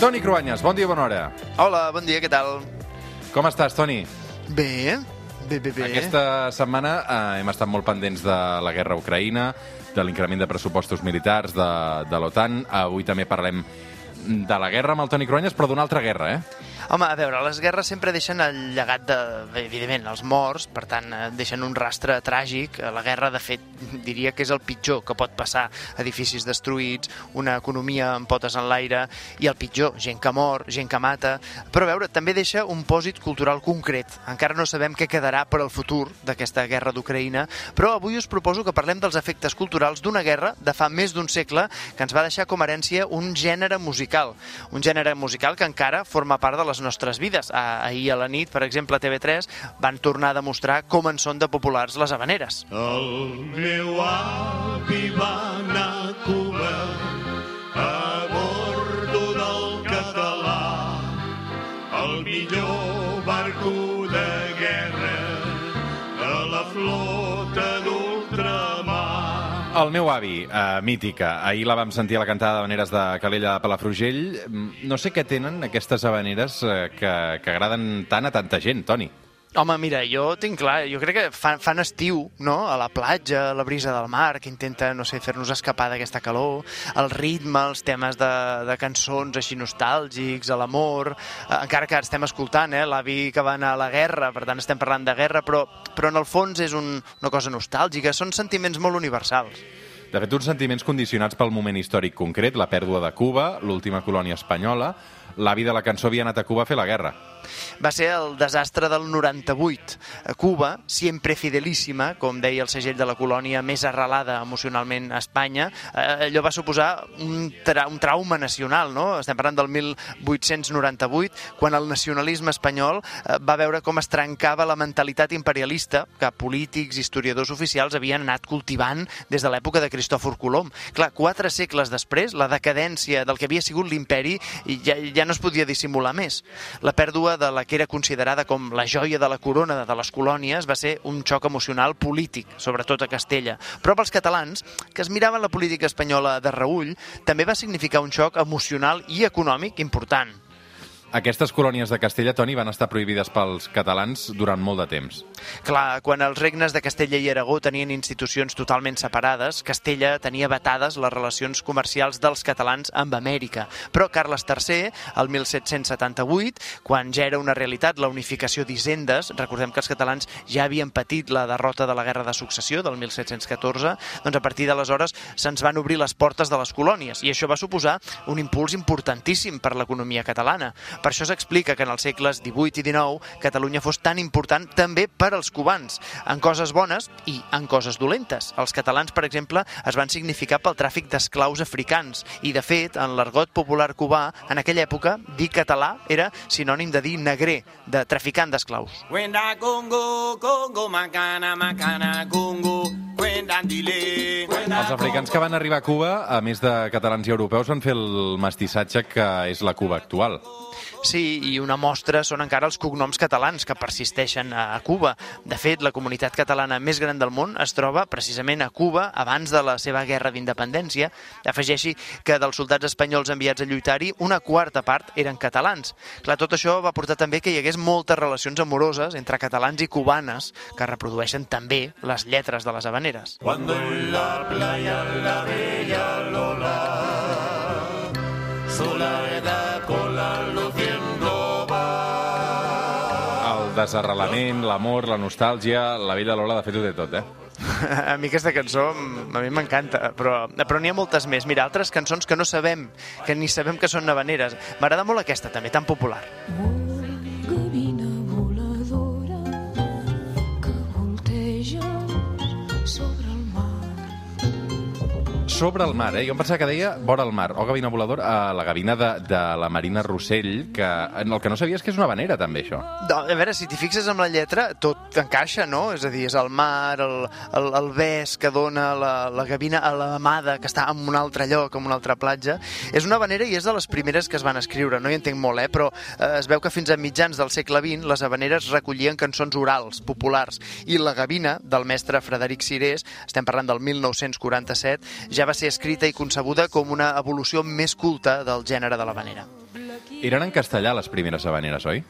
Toni Cruanyes, bon dia, bona hora. Hola, bon dia, què tal? Com estàs, Toni? Bé, bé, bé, bé. Aquesta setmana eh, hem estat molt pendents de la guerra a Ucraïna, de l'increment de pressupostos militars de, de l'OTAN. Avui també parlem de la guerra amb el Toni Cruanyes, però d'una altra guerra, eh? Home, a veure, les guerres sempre deixen el llegat de, evidentment, els morts, per tant, eh, deixen un rastre tràgic. La guerra, de fet, diria que és el pitjor que pot passar. Edificis destruïts, una economia amb potes en l'aire, i el pitjor, gent que mor, gent que mata. Però, a veure, també deixa un pòsit cultural concret. Encara no sabem què quedarà per al futur d'aquesta guerra d'Ucraïna, però avui us proposo que parlem dels efectes culturals d'una guerra de fa més d'un segle que ens va deixar com a herència un gènere musical. Un gènere musical que encara forma part de les nostres vides. Ahir a la nit, per exemple, a TV3 van tornar a demostrar com en són de populars les habaneres. El meu avi va El meu avi, eh, mítica, ahir la vam sentir a la cantada d'habaneres de Calella de Palafrugell. Mm, No sé què tenen aquestes habaneres eh, que, que agraden tant a tanta gent, Toni. Home, mira, jo tinc clar, jo crec que fan, fan estiu, no?, a la platja, a la brisa del mar, que intenta, no sé, fer-nos escapar d'aquesta calor, el ritme, els temes de, de cançons així nostàlgics, l'amor, eh, encara que estem escoltant, eh, l'avi que va anar a la guerra, per tant estem parlant de guerra, però, però en el fons és un, una cosa nostàlgica, són sentiments molt universals. De fet, uns sentiments condicionats pel moment històric concret, la pèrdua de Cuba, l'última colònia espanyola. L'avi de la cançó havia anat a Cuba a fer la guerra. Va ser el desastre del 98. A Cuba, sempre fidelíssima, com deia el segell de la colònia més arrelada emocionalment a Espanya, eh, allò va suposar un, tra un trauma nacional, no? Estem parlant del 1898, quan el nacionalisme espanyol eh, va veure com es trencava la mentalitat imperialista que polítics, historiadors oficials havien anat cultivant des de l'època de Cristòfor Colom. Clar, quatre segles després, la decadència del que havia sigut l'imperi ja, ja no es podia dissimular més. La pèrdua de la que era considerada com la joia de la corona de les colònies va ser un xoc emocional polític, sobretot a Castella. Però pels catalans, que es miraven la política espanyola de reull, també va significar un xoc emocional i econòmic important. Aquestes colònies de Castella, Toni, van estar prohibides pels catalans durant molt de temps. Clar, quan els regnes de Castella i Aragó tenien institucions totalment separades, Castella tenia vetades les relacions comercials dels catalans amb Amèrica. Però Carles III, el 1778, quan ja era una realitat la unificació d'hisendes, recordem que els catalans ja havien patit la derrota de la Guerra de Successió del 1714, doncs a partir d'aleshores se'ns van obrir les portes de les colònies i això va suposar un impuls importantíssim per l'economia catalana. Per això s'explica que en els segles XVIII i XIX Catalunya fos tan important també per als cubans, en coses bones i en coses dolentes. Els catalans, per exemple, es van significar pel tràfic d'esclaus africans i, de fet, en l'argot popular cubà, en aquella època, dir català era sinònim de dir negrer, de traficant d'esclaus. Congo, Congo, Macana, Macana, Congo. Els africans que van arribar a Cuba, a més de catalans i europeus, van fer el mestissatge que és la Cuba actual. Sí, i una mostra són encara els cognoms catalans que persisteixen a Cuba. De fet, la comunitat catalana més gran del món es troba precisament a Cuba abans de la seva guerra d'independència. Afegeixi que dels soldats espanyols enviats a lluitar-hi, una quarta part eren catalans. Clar, tot això va portar també que hi hagués moltes relacions amoroses entre catalans i cubanes que reprodueixen també les lletres de les habaneres. Cuando en la playa la bella Lola soledad con la luciendo va. El desarrelament, l'amor, la nostàlgia, la vella Lola, de fet, ho té tot, eh? A mi aquesta cançó mm, a mi m'encanta, però, però n'hi ha moltes més. Mira, altres cançons que no sabem, que ni sabem que són habaneres. M'agrada molt aquesta també, tan popular. Gavina Sobre el mar, eh? Jo em pensava que deia vora el mar, o gavina volador, a la gavina de, de la Marina Rossell, que en el que no sabies que és una vanera, també, això. No, a veure, si t'hi fixes amb la lletra, tot encaixa, no? És a dir, és el mar, el, el, el bes que dona la, la gavina a l'amada, que està en un altre lloc, en una altra platja. És una vanera i és de les primeres que es van escriure, no hi entenc molt, eh? Però eh, es veu que fins a mitjans del segle XX les habaneres recollien cançons orals, populars, i la gavina del mestre Frederic Cirés, estem parlant del 1947, ja va ser escrita i concebuda com una evolució més culta del gènere de la vanera. Eren en castellà les primeres habaneres, oi?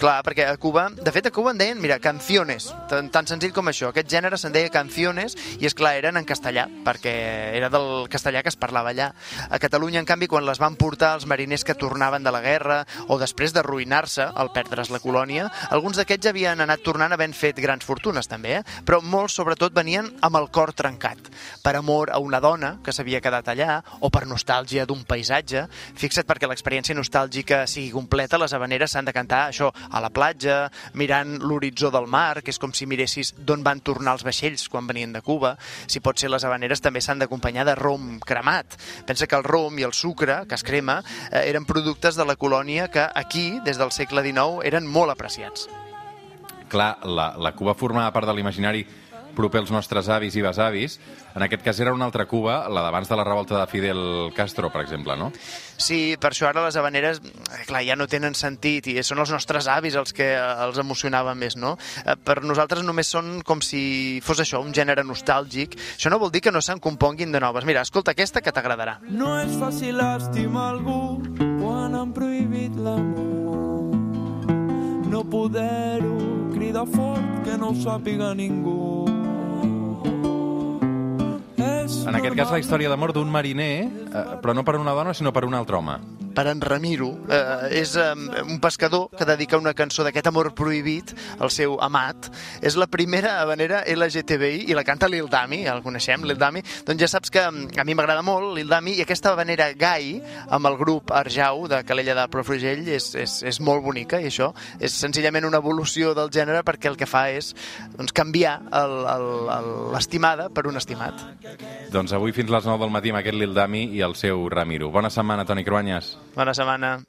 Clar, perquè a Cuba, de fet a Cuba en deien, mira, canciones, tan, tan senzill com això. Aquest gènere se'n deia canciones i és clar, eren en castellà, perquè era del castellà que es parlava allà. A Catalunya, en canvi, quan les van portar els mariners que tornaven de la guerra o després d'arruïnar-se al perdre's la colònia, alguns d'aquests havien anat tornant havent fet grans fortunes també, eh? però molts sobretot venien amb el cor trencat, per amor a una dona que s'havia quedat allà o per nostàlgia d'un paisatge. Fixa't perquè l'experiència nostàlgica sigui completa, les habaneres s'han de cantar això a la platja, mirant l'horitzó del mar, que és com si miressis d'on van tornar els vaixells quan venien de Cuba. Si pot ser, les habaneres també s'han d'acompanyar de rom cremat. Pensa que el rom i el sucre, que es crema, eh, eren productes de la colònia que aquí, des del segle XIX, eren molt apreciats. Clar, la, la Cuba formava part de l'imaginari proper als nostres avis i besavis. En aquest cas era una altra Cuba, la d'abans de la revolta de Fidel Castro, per exemple, no? Sí, per això ara les habaneres, eh, clar, ja no tenen sentit i són els nostres avis els que eh, els emocionaven més, no? Eh, Per nosaltres només són com si fos això, un gènere nostàlgic. Això no vol dir que no se'n componguin de noves. Mira, escolta aquesta que t'agradarà. No és fàcil estimar algú quan han prohibit l'amor. No poder-ho cridar fort que no ho sàpiga ningú. En aquest cas, la història d'amor d'un mariner, eh, però no per una dona, sinó per un altre home. Per en Ramiro. Eh, és eh, un pescador que dedica una cançó d'aquest amor prohibit al seu amat. És la primera habanera LGTBI i la canta Lil Dami, ja el coneixem, Lil Dami. Doncs ja saps que mm, a mi m'agrada molt Lil Dami i aquesta habanera gai amb el grup Arjau de Calella de Profrugell és, és, és molt bonica i això és senzillament una evolució del gènere perquè el que fa és doncs, canviar l'estimada per un estimat. Doncs avui fins les 9 del matí amb aquest Lil Dami i el seu Ramiro. Bona setmana, Toni Cruanyes. Bona setmana.